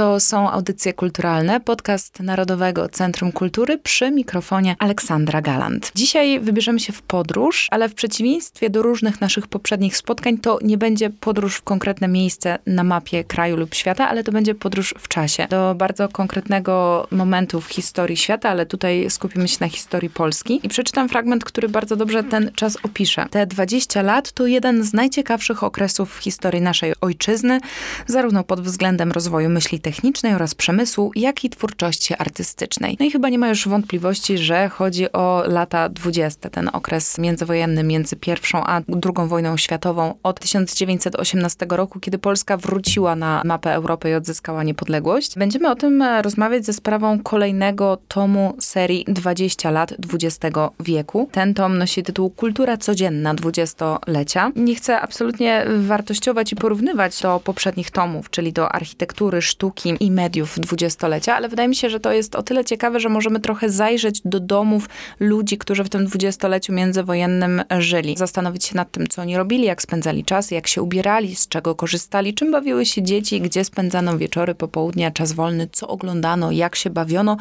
To są audycje kulturalne, podcast Narodowego Centrum Kultury przy mikrofonie Aleksandra Galant. Dzisiaj wybierzemy się w podróż, ale w przeciwieństwie do różnych naszych poprzednich spotkań, to nie będzie podróż w konkretne miejsce na mapie kraju lub świata, ale to będzie podróż w czasie. Do bardzo konkretnego momentu w historii świata, ale tutaj skupimy się na historii Polski. I przeczytam fragment, który bardzo dobrze ten czas opisze. Te 20 lat to jeden z najciekawszych okresów w historii naszej ojczyzny, zarówno pod względem rozwoju myśli oraz przemysłu, jak i twórczości artystycznej. No i chyba nie ma już wątpliwości, że chodzi o lata 20, ten okres międzywojenny między pierwszą a drugą wojną światową od 1918 roku, kiedy Polska wróciła na mapę Europy i odzyskała niepodległość. Będziemy o tym rozmawiać ze sprawą kolejnego tomu serii 20 lat XX wieku. Ten tom nosi tytuł Kultura codzienna dwudziestolecia. Nie chcę absolutnie wartościować i porównywać do poprzednich tomów, czyli do architektury, sztuki, sztuki i mediów dwudziestolecia, ale wydaje mi się, że to jest o tyle ciekawe, że możemy trochę zajrzeć do domów ludzi, którzy w tym dwudziestoleciu międzywojennym żyli. Zastanowić się nad tym, co oni robili, jak spędzali czas, jak się ubierali, z czego korzystali, czym bawiły się dzieci, gdzie spędzano wieczory, popołudnia, czas wolny, co oglądano, jak się bawiono.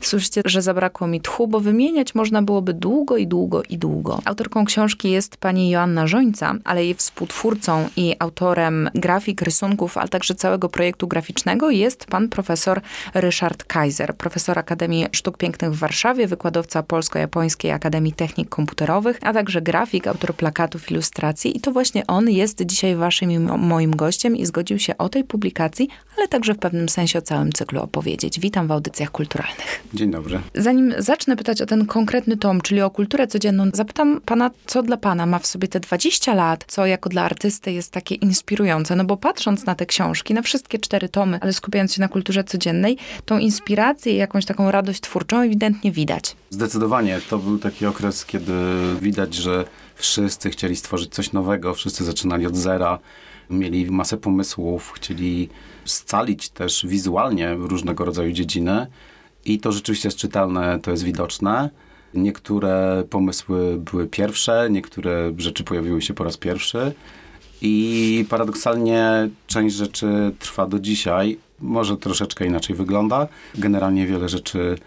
Słyszycie, że zabrakło mi tchu, bo wymieniać można byłoby długo i długo i długo. Autorką książki jest pani Joanna Żońca, ale jej współtwórcą i autorem grafik, rysunków, ale także całego projektu graficznego jest pan profesor Ryszard Kaiser, profesor Akademii Sztuk Pięknych w Warszawie, wykładowca Polsko-Japońskiej Akademii Technik Komputerowych, a także grafik, autor plakatów, ilustracji i to właśnie on jest dzisiaj waszym moim gościem i zgodził się o tej publikacji, ale także w pewnym sensie o całym cyklu opowiedzieć. Witam w audycjach kulturalnych. Dzień dobry. Zanim zacznę pytać o ten konkretny tom, czyli o kulturę codzienną, zapytam pana, co dla pana ma w sobie te 20 lat, co jako dla artysty jest takie inspirujące, no bo patrząc na te książki, na wszystkie cztery tomy, ale skupiając się na kulturze codziennej, tą inspirację i jakąś taką radość twórczą ewidentnie widać. Zdecydowanie. To był taki okres, kiedy widać, że wszyscy chcieli stworzyć coś nowego, wszyscy zaczynali od zera, mieli masę pomysłów, chcieli scalić też wizualnie różnego rodzaju dziedziny i to rzeczywiście jest czytelne, to jest widoczne. Niektóre pomysły były pierwsze, niektóre rzeczy pojawiły się po raz pierwszy. I paradoksalnie część rzeczy trwa do dzisiaj. Może troszeczkę inaczej wygląda. Generalnie wiele rzeczy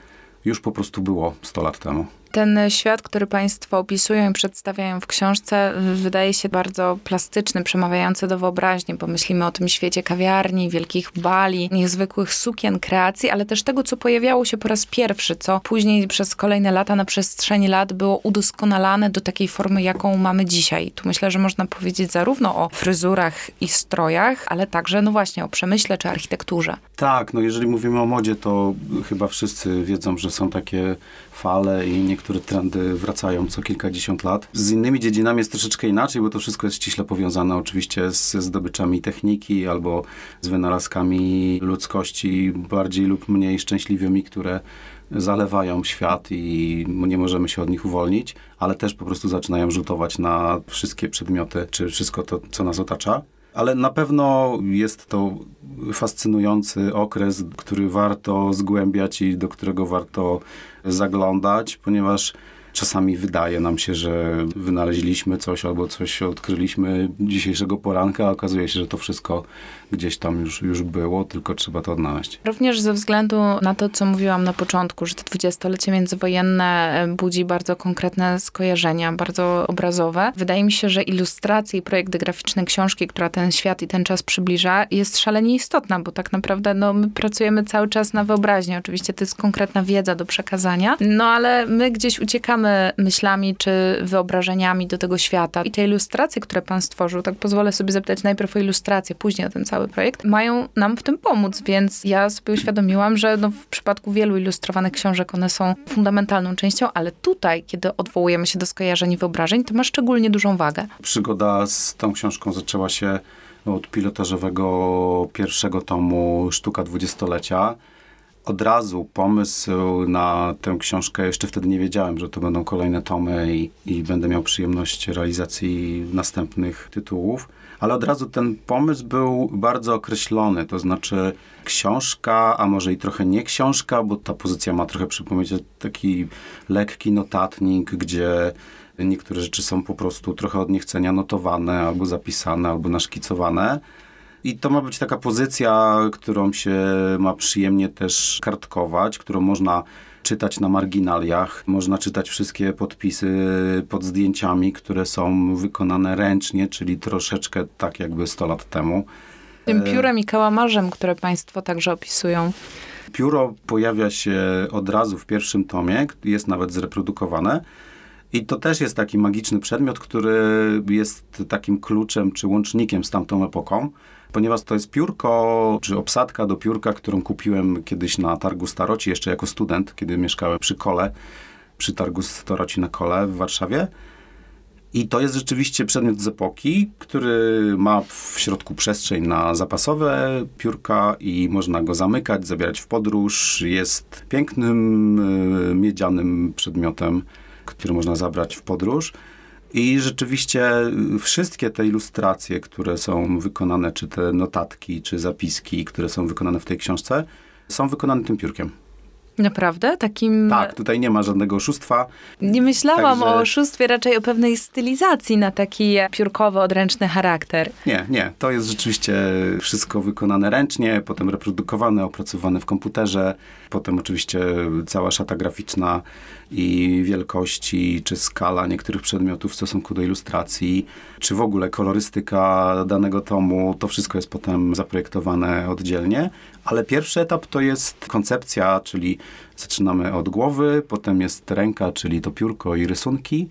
już po prostu było 100 lat temu. Ten świat, który Państwo opisują i przedstawiają w książce, wydaje się bardzo plastyczny, przemawiający do wyobraźni, bo myślimy o tym świecie kawiarni, wielkich bali, niezwykłych sukien, kreacji, ale też tego, co pojawiało się po raz pierwszy, co później przez kolejne lata, na przestrzeni lat było udoskonalane do takiej formy, jaką mamy dzisiaj. Tu myślę, że można powiedzieć zarówno o fryzurach i strojach, ale także, no właśnie, o przemyśle czy architekturze. Tak, no jeżeli mówimy o modzie, to chyba wszyscy wiedzą, że są takie fale i niektóre trendy wracają co kilkadziesiąt lat. Z innymi dziedzinami jest troszeczkę inaczej, bo to wszystko jest ściśle powiązane oczywiście z zdobyczami techniki albo z wynalazkami ludzkości bardziej lub mniej szczęśliwymi, które zalewają świat i nie możemy się od nich uwolnić, ale też po prostu zaczynają rzutować na wszystkie przedmioty, czy wszystko to, co nas otacza. Ale na pewno jest to fascynujący okres, który warto zgłębiać i do którego warto zaglądać, ponieważ czasami wydaje nam się, że wynaleźliśmy coś albo coś odkryliśmy dzisiejszego poranka, a okazuje się, że to wszystko gdzieś tam już, już było, tylko trzeba to odnaleźć. Również ze względu na to, co mówiłam na początku, że to dwudziestolecie międzywojenne e, budzi bardzo konkretne skojarzenia, bardzo obrazowe. Wydaje mi się, że ilustracje i projekty graficzne książki, która ten świat i ten czas przybliża, jest szalenie istotna, bo tak naprawdę no, my pracujemy cały czas na wyobraźni. Oczywiście to jest konkretna wiedza do przekazania, no ale my gdzieś uciekamy myślami czy wyobrażeniami do tego świata. I te ilustracje, które pan stworzył, tak pozwolę sobie zapytać najpierw o ilustrację, później o ten cały cały projekt, mają nam w tym pomóc, więc ja sobie uświadomiłam, że no w przypadku wielu ilustrowanych książek one są fundamentalną częścią, ale tutaj, kiedy odwołujemy się do skojarzeń i wyobrażeń, to ma szczególnie dużą wagę. Przygoda z tą książką zaczęła się od pilotażowego pierwszego tomu Sztuka dwudziestolecia od razu pomysł na tę książkę, jeszcze wtedy nie wiedziałem, że to będą kolejne tomy i, i, będę miał przyjemność realizacji następnych tytułów ale od razu ten pomysł był bardzo określony, to znaczy książka, a może i trochę nie książka, bo ta pozycja ma trochę przypominać taki lekki notatnik, gdzie Niektóre rzeczy są po prostu trochę od niechcenia notowane, albo zapisane, albo naszkicowane. I to ma być taka pozycja, którą się ma przyjemnie też kartkować, którą można czytać na marginaliach. Można czytać wszystkie podpisy pod zdjęciami, które są wykonane ręcznie, czyli troszeczkę tak jakby 100 lat temu. Tym piórem i kałamarzem, które Państwo także opisują. Pióro pojawia się od razu w pierwszym tomie, jest nawet zreprodukowane. I to też jest taki magiczny przedmiot, który jest takim kluczem czy łącznikiem z tamtą epoką, ponieważ to jest piórko, czy obsadka do piórka, którą kupiłem kiedyś na targu Staroci, jeszcze jako student, kiedy mieszkałem przy kole, przy targu Staroci na kole w Warszawie. I to jest rzeczywiście przedmiot z epoki, który ma w środku przestrzeń na zapasowe piórka i można go zamykać, zabierać w podróż. Jest pięknym, y, miedzianym przedmiotem, który można zabrać w podróż. I rzeczywiście wszystkie te ilustracje, które są wykonane, czy te notatki, czy zapiski, które są wykonane w tej książce, są wykonane tym piórkiem. Naprawdę? Takim... Tak, tutaj nie ma żadnego oszustwa. Nie myślałam Także- o oszustwie, raczej o pewnej stylizacji na taki piórkowy, odręczny charakter. Nie, nie. To jest rzeczywiście wszystko wykonane ręcznie, potem reprodukowane, opracowane w komputerze. Potem oczywiście cała szata graficzna i wielkości, czy skala niektórych przedmiotów w stosunku do ilustracji, czy w ogóle kolorystyka danego tomu. To wszystko jest potem zaprojektowane oddzielnie. Ale pierwszy etap to jest koncepcja, czyli zaczynamy od głowy, potem jest ręka, czyli to piórko i rysunki.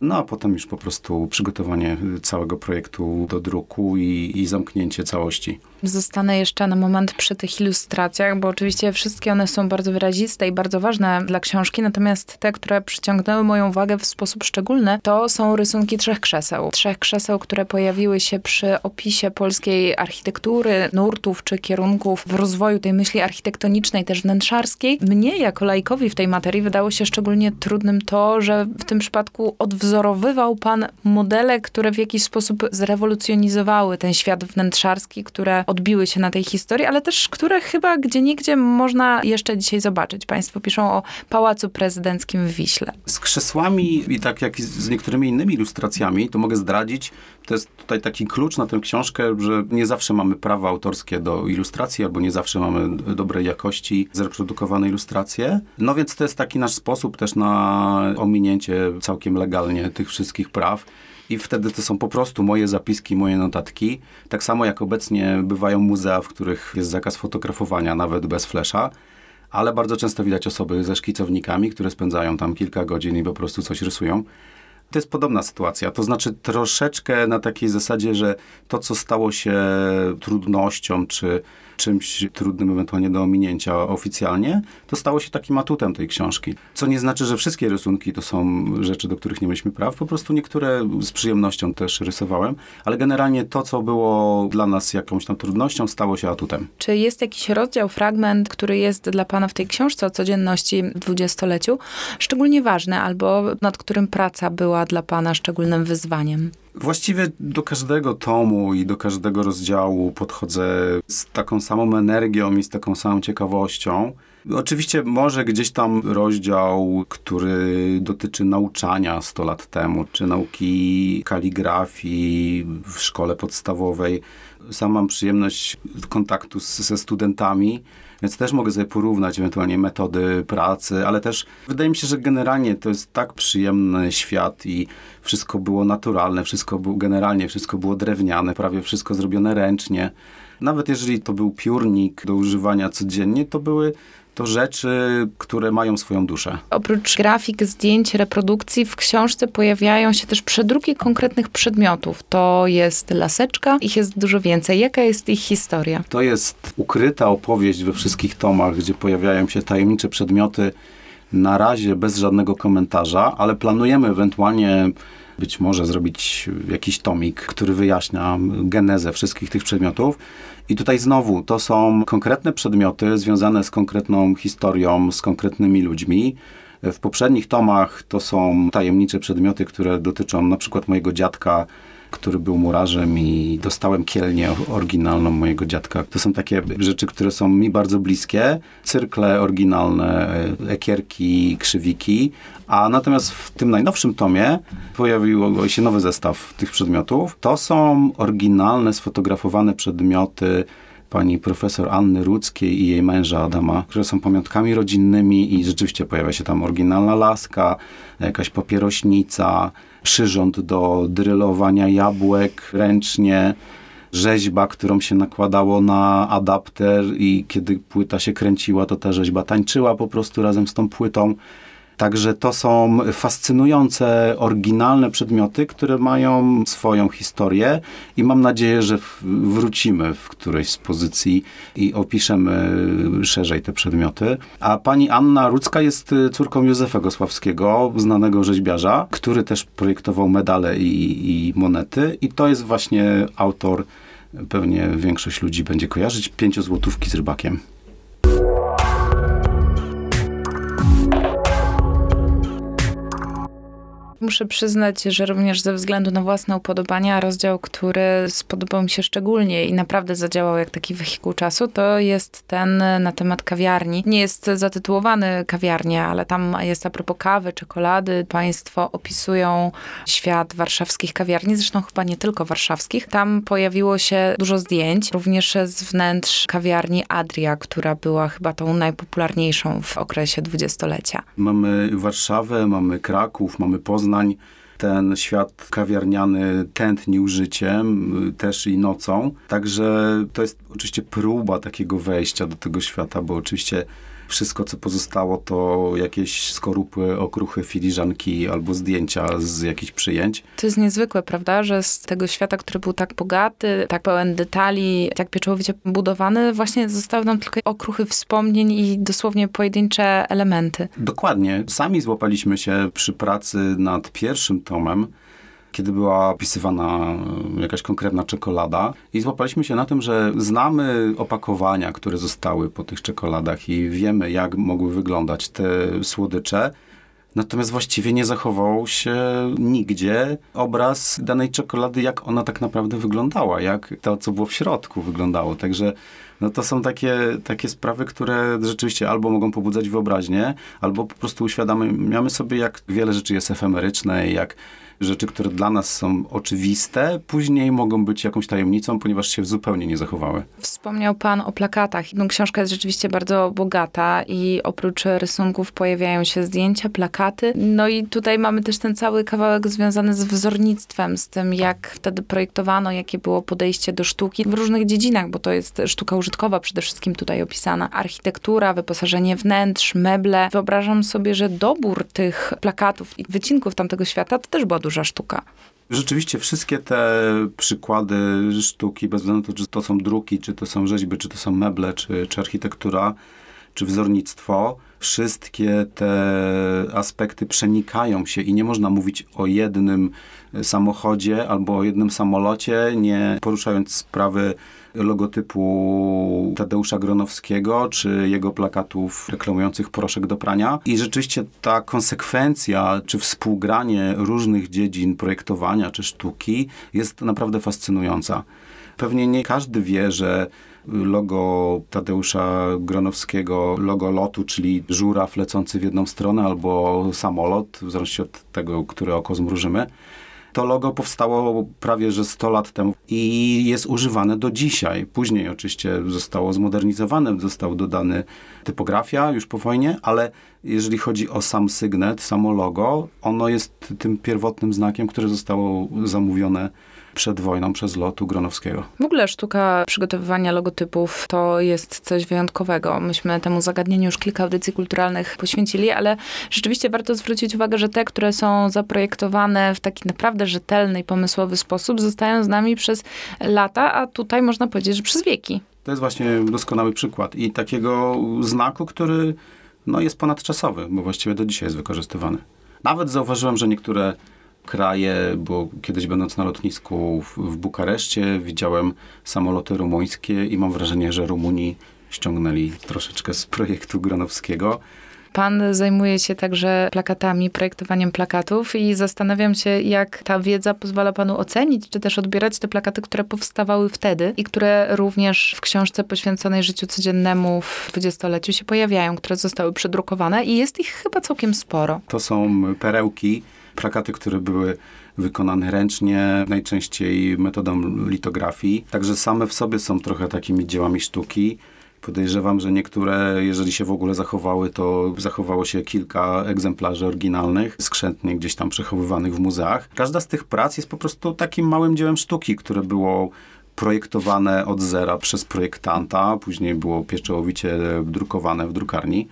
No a potem już po prostu przygotowanie całego projektu do druku i, i zamknięcie całości. Zostanę jeszcze na moment przy tych ilustracjach, bo oczywiście wszystkie one są bardzo wyraziste i bardzo ważne dla książki, natomiast te, które przyciągnęły moją uwagę w sposób szczególny, to są rysunki trzech krzeseł. Trzech krzeseł, które pojawiły się przy opisie polskiej architektury, nurtów czy kierunków w rozwoju tej myśli architektonicznej, też wnętrzarskiej. Mnie, jako laikowi w tej materii, wydało się szczególnie trudnym to, że w tym przypadku odwzorowywał pan modele, które w jakiś sposób zrewolucjonizowały ten świat wnętrzarski, które odbiły się na tej historii, ale też które chyba gdzie niegdzie można jeszcze dzisiaj zobaczyć. Państwo piszą o Pałacu Prezydenckim w Wiśle. Z krzesłami i tak jak z niektórymi innymi ilustracjami, to mogę zdradzić, to jest tutaj taki klucz na tę książkę, że nie zawsze mamy prawa autorskie do ilustracji, albo nie zawsze mamy dobrej jakości zreprodukowane ilustracje. No więc to jest taki nasz sposób też na ominięcie całkiem legalnie tych wszystkich praw. I wtedy to są po prostu moje zapiski, moje notatki. Tak samo jak obecnie bywają muzea, w których jest zakaz fotografowania, nawet bez flesza. Ale bardzo często widać osoby ze szkicownikami, które spędzają tam kilka godzin i po prostu coś rysują. To jest podobna sytuacja. To znaczy troszeczkę na takiej zasadzie, że to, co stało się trudnością, czy czymś trudnym ewentualnie do ominięcia oficjalnie, to stało się takim atutem tej książki. Co nie znaczy, że wszystkie rysunki to są rzeczy, do których nie mieliśmy praw. Po prostu niektóre z przyjemnością też rysowałem, ale generalnie to, co było dla nas jakąś tam trudnością, stało się atutem. Czy jest jakiś rozdział, fragment, który jest dla Pana w tej książce o codzienności w dwudziestoleciu szczególnie ważny, albo nad którym praca była dla Pana szczególnym wyzwaniem? Właściwie do każdego tomu i do każdego rozdziału podchodzę z taką samą energią i z taką samą ciekawością. Oczywiście może gdzieś tam rozdział, który dotyczy nauczania 100 lat temu, czy nauki kaligrafii w szkole podstawowej. Sam mam przyjemność kontaktu z, ze studentami, więc też mogę sobie porównać ewentualnie metody pracy, ale też wydaje mi się, że generalnie to jest tak przyjemny świat i wszystko było naturalne, wszystko było generalnie, wszystko było drewniane, prawie wszystko zrobione ręcznie. Nawet jeżeli to był piórnik do używania codziennie, to były to rzeczy, które mają swoją duszę. Oprócz grafik, zdjęć, reprodukcji, w książce pojawiają się też przedruki konkretnych przedmiotów. To jest laseczka, ich jest dużo więcej. Jaka jest ich historia? To jest ukryta opowieść we wszystkich tomach, gdzie pojawiają się tajemnicze przedmioty, na razie bez żadnego komentarza, ale planujemy ewentualnie być może zrobić jakiś tomik, który wyjaśnia genezę wszystkich tych przedmiotów. I tutaj znowu to są konkretne przedmioty związane z konkretną historią, z konkretnymi ludźmi. W poprzednich tomach to są tajemnicze przedmioty, które dotyczą na przykład mojego dziadka, który był murarzem i dostałem kielnię oryginalną mojego dziadka. To są takie rzeczy, które są mi bardzo bliskie. Cyrkle oryginalne, ekierki, krzywiki. A natomiast w tym najnowszym tomie pojawił się nowy zestaw tych przedmiotów. To są oryginalne, sfotografowane przedmioty pani profesor Anny Rudzkiej i jej męża Adama, które są pamiątkami rodzinnymi i rzeczywiście pojawia się tam oryginalna laska, jakaś papierośnica, przyrząd do drylowania jabłek ręcznie, rzeźba, którą się nakładało na adapter i kiedy płyta się kręciła, to ta rzeźba tańczyła po prostu razem z tą płytą. Także to są fascynujące, oryginalne przedmioty, które mają swoją historię i mam nadzieję, że wrócimy w którejś z pozycji i opiszemy szerzej te przedmioty. A pani Anna Rudzka jest córką Józefa Gosławskiego, znanego rzeźbiarza, który też projektował medale i, i monety i to jest właśnie autor, pewnie większość ludzi będzie kojarzyć, pięciozłotówki z rybakiem. Muszę przyznać, że również ze względu na własne upodobania, rozdział, który spodobał mi się szczególnie i naprawdę zadziałał jak taki wehikuł czasu, to jest ten na temat kawiarni. Nie jest zatytułowany kawiarnia, ale tam jest a propos kawy, czekolady. Państwo opisują świat warszawskich kawiarni, zresztą chyba nie tylko warszawskich. Tam pojawiło się dużo zdjęć, również z wnętrz kawiarni Adria, która była chyba tą najpopularniejszą w okresie dwudziestolecia. Mamy Warszawę, mamy Kraków, mamy Poznań, Ten świat kawiarniany tętnił życiem, też i nocą. Także to jest oczywiście próba takiego wejścia do tego świata, bo oczywiście wszystko, co pozostało, to jakieś skorupy, okruchy, filiżanki albo zdjęcia z jakichś przyjęć. To jest niezwykłe, prawda, że z tego świata, który był tak bogaty, tak pełen detali, tak pieczołowicie budowany, właśnie zostały nam tylko okruchy wspomnień i dosłownie pojedyncze elementy. Dokładnie. Sami złapaliśmy się przy pracy nad pierwszym tomem kiedy była opisywana e, jakaś konkretna czekolada i złapaliśmy się na tym, że znamy opakowania, które zostały po tych czekoladach i wiemy, jak mogły wyglądać te słodycze. Natomiast właściwie nie zachował się nigdzie obraz danej czekolady, jak ona tak naprawdę wyglądała, jak to, co było w środku, wyglądało. Także no to są takie, takie sprawy, które rzeczywiście albo mogą pobudzać wyobraźnię, albo po prostu uświadamiamy sobie, jak wiele rzeczy jest efemeryczne, jak rzeczy, które dla nas są oczywiste, później mogą być jakąś tajemnicą, ponieważ się zupełnie nie zachowały. Wspomniał Pan o plakatach. No, książka jest rzeczywiście bardzo bogata i oprócz rysunków pojawiają się zdjęcia, plakaty. No i tutaj mamy też ten cały kawałek związany z wzornictwem, z tym, jak wtedy projektowano, jakie było podejście do sztuki w różnych dziedzinach, bo to jest sztuka użytkowa przede wszystkim tutaj opisana. Architektura, wyposażenie wnętrz, meble. Wyobrażam sobie, że dobór tych plakatów i wycinków tamtego świata to też była duża sztuka. Rzeczywiście wszystkie te przykłady sztuki, bez względu na to, czy to są druki, czy to są rzeźby, czy to są meble, czy, czy architektura, czy wzornictwo, wszystkie te aspekty przenikają się i nie można mówić o jednym samochodzie albo o jednym samolocie, nie poruszając sprawy logotypu Tadeusza Gronowskiego, czy jego plakatów reklamujących proszek do prania. I rzeczywiście ta konsekwencja, czy współgranie różnych dziedzin projektowania, czy sztuki jest naprawdę fascynująca. Pewnie nie każdy wie, że logo Tadeusza Gronowskiego, logo lotu, czyli żuraw lecący w jedną stronę albo samolot, w zależności od tego, które oko zmrużymy, to logo powstało prawie że 100 lat temu i jest używane do dzisiaj. Później oczywiście zostało zmodernizowane, został dodany typografia już po wojnie, ale jeżeli chodzi o sam sygnet, samo logo, ono jest tym pierwotnym znakiem, które zostało zamówione przed wojną przez lotu Gronowskiego. W ogóle sztuka przygotowywania logotypów to jest coś wyjątkowego. Myśmy temu zagadnieniu już kilka audycji kulturalnych poświęcili, ale rzeczywiście warto zwrócić uwagę, że te, które są zaprojektowane w taki naprawdę rzetelny i pomysłowy sposób, zostają z nami przez lata, a tutaj można powiedzieć, że przez wieki. To jest właśnie doskonały przykład i takiego znaku, który no, jest ponadczasowy, bo właściwie do dzisiaj jest wykorzystywany. Nawet zauważyłem, że niektóre kraje, bo kiedyś będąc na lotnisku w, w Bukareszcie widziałem samoloty rumuńskie i mam wrażenie, że Rumuni ściągnęli troszeczkę z projektu Gronowskiego. Pan zajmuje się także plakatami, projektowaniem plakatów i zastanawiam się, jak ta wiedza pozwala panu ocenić, czy też odbierać te plakaty, które powstawały wtedy i które również w książce poświęconej życiu codziennemu w dwudziestoleciu się pojawiają, które zostały przedrukowane i jest ich chyba całkiem sporo. To są perełki, plakaty, które były wykonane ręcznie, najczęściej metodą litografii. Także same w sobie są trochę takimi dziełami sztuki. Podejrzewam, że niektóre, jeżeli się w ogóle zachowały, to zachowało się kilka egzemplarzy oryginalnych, skrzętnie gdzieś tam przechowywanych w muzeach. Każda z tych prac jest po prostu takim małym dziełem sztuki, które było projektowane od zera przez projektanta, później było pieczołowicie drukowane w drukarni.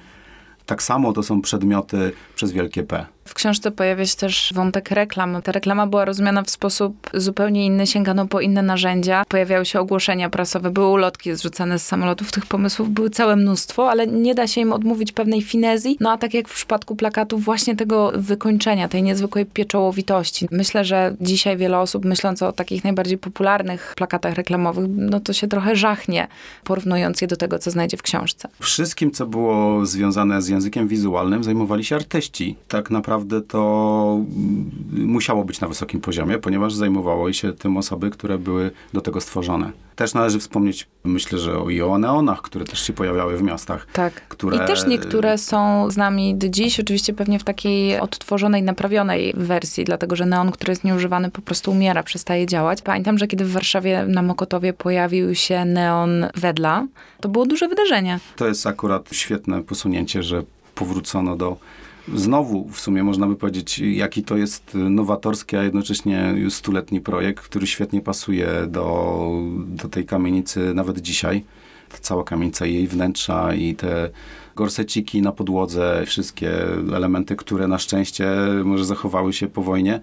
Tak samo to są przedmioty przez wielkie P. W książce pojawia się też wątek reklam. Ta reklama była rozumiana w sposób zupełnie inny, sięgano po inne narzędzia. Pojawiały się ogłoszenia prasowe, były ulotki zrzucane z samolotów. Tych pomysłów były całe mnóstwo, ale nie da się im odmówić pewnej finezji. No a tak jak w przypadku plakatów, właśnie tego wykończenia, tej niezwykłej pieczołowitości. Myślę, że dzisiaj wiele osób myśląc o takich najbardziej popularnych plakatach reklamowych, no to się trochę żachnie, porównując je do tego, co znajdzie w książce. Wszystkim, co było związane z językiem wizualnym, zajmowali się artyści. Tak naprawdę naprawdę to mm, musiało być na wysokim poziomie, ponieważ zajmowały się tym osoby, które były do tego stworzone. Też należy wspomnieć, myślę, że o, i o neonach, które też się pojawiały w miastach. Tak. Które... I też niektóre są z nami do dziś, oczywiście pewnie w takiej odtworzonej, naprawionej wersji, dlatego że neon, który jest nieużywany, po prostu umiera, przestaje działać. Pamiętam, że kiedy w Warszawie na Mokotowie pojawił się neon Wedla, to było duże wydarzenie. To jest akurat świetne posunięcie, że powrócono do Znowu w sumie można by powiedzieć, jaki to jest nowatorski, a jednocześnie stuletni projekt, który świetnie pasuje do, do tej kamienicy nawet dzisiaj. Ta cała kamienica, jej wnętrza i te gorseciki na podłodze, wszystkie elementy, które na szczęście może zachowały się po wojnie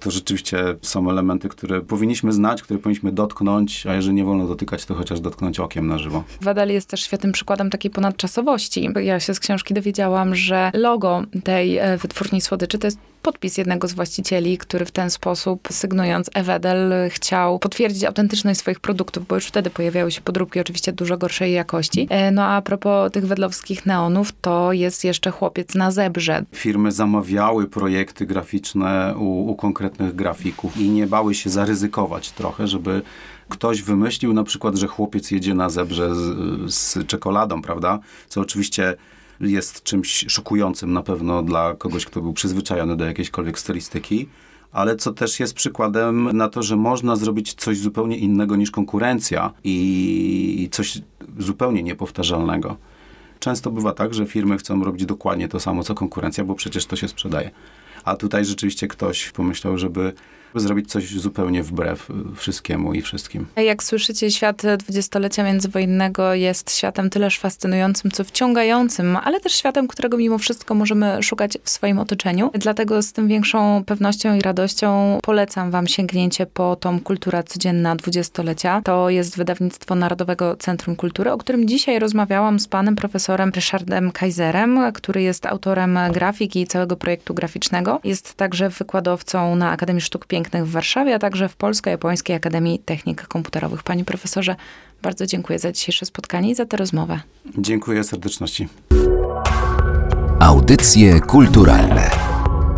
to rzeczywiście są elementy, które powinniśmy znać, które powinniśmy dotknąć, a jeżeli nie wolno dotykać, to chociaż dotknąć okiem na żywo. Wadal jest też świetnym przykładem takiej ponadczasowości. Ja się z książki dowiedziałam, że logo tej e, wytwórni słodyczy to jest podpis jednego z właścicieli, który w ten sposób, sygnując Ewedel, chciał potwierdzić autentyczność swoich produktów, bo już wtedy pojawiały się podróbki oczywiście dużo gorszej jakości. E, no a propos tych wedlowskich neonów, to jest jeszcze chłopiec na zebrze. Firmy zamawiały projekty graficzne u, u konkretnych grafików i nie bały się zaryzykować trochę, żeby ktoś wymyślił na przykład, że chłopiec jedzie na zebrze z, z czekoladą, prawda? Co oczywiście jest czymś szokującym na pewno dla kogoś, kto był przyzwyczajony do jakiejśkolwiek stylistyki, ale co też jest przykładem na to, że można zrobić coś zupełnie innego niż konkurencja i coś zupełnie niepowtarzalnego. Często bywa tak, że firmy chcą robić dokładnie to samo co konkurencja, bo przecież to się sprzedaje. A tutaj rzeczywiście ktoś pomyślał, żeby zrobić coś zupełnie wbrew wszystkiemu i wszystkim. Jak słyszycie, świat dwudziestolecia międzywojennego jest światem tyleż fascynującym, co wciągającym, ale też światem, którego mimo wszystko możemy szukać w swoim otoczeniu. Dlatego z tym większą pewnością i radością polecam wam sięgnięcie po tom Kultura Codzienna Dwudziestolecia. To jest wydawnictwo Narodowego Centrum Kultury, o którym dzisiaj rozmawiałam z panem profesorem Ryszardem Kaiserem, który jest autorem grafiki i całego projektu graficznego. Jest także wykładowcą na Akademii Sztuk Pięknych Pięknych w Warszawie, a także w Polsko-Japońskiej Akademii Technik Komputerowych. Panie profesorze, bardzo dziękuję za dzisiejsze spotkanie i za tę rozmowę. Dziękuję serdeczności. Audycje kulturalne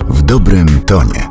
w dobrym tonie.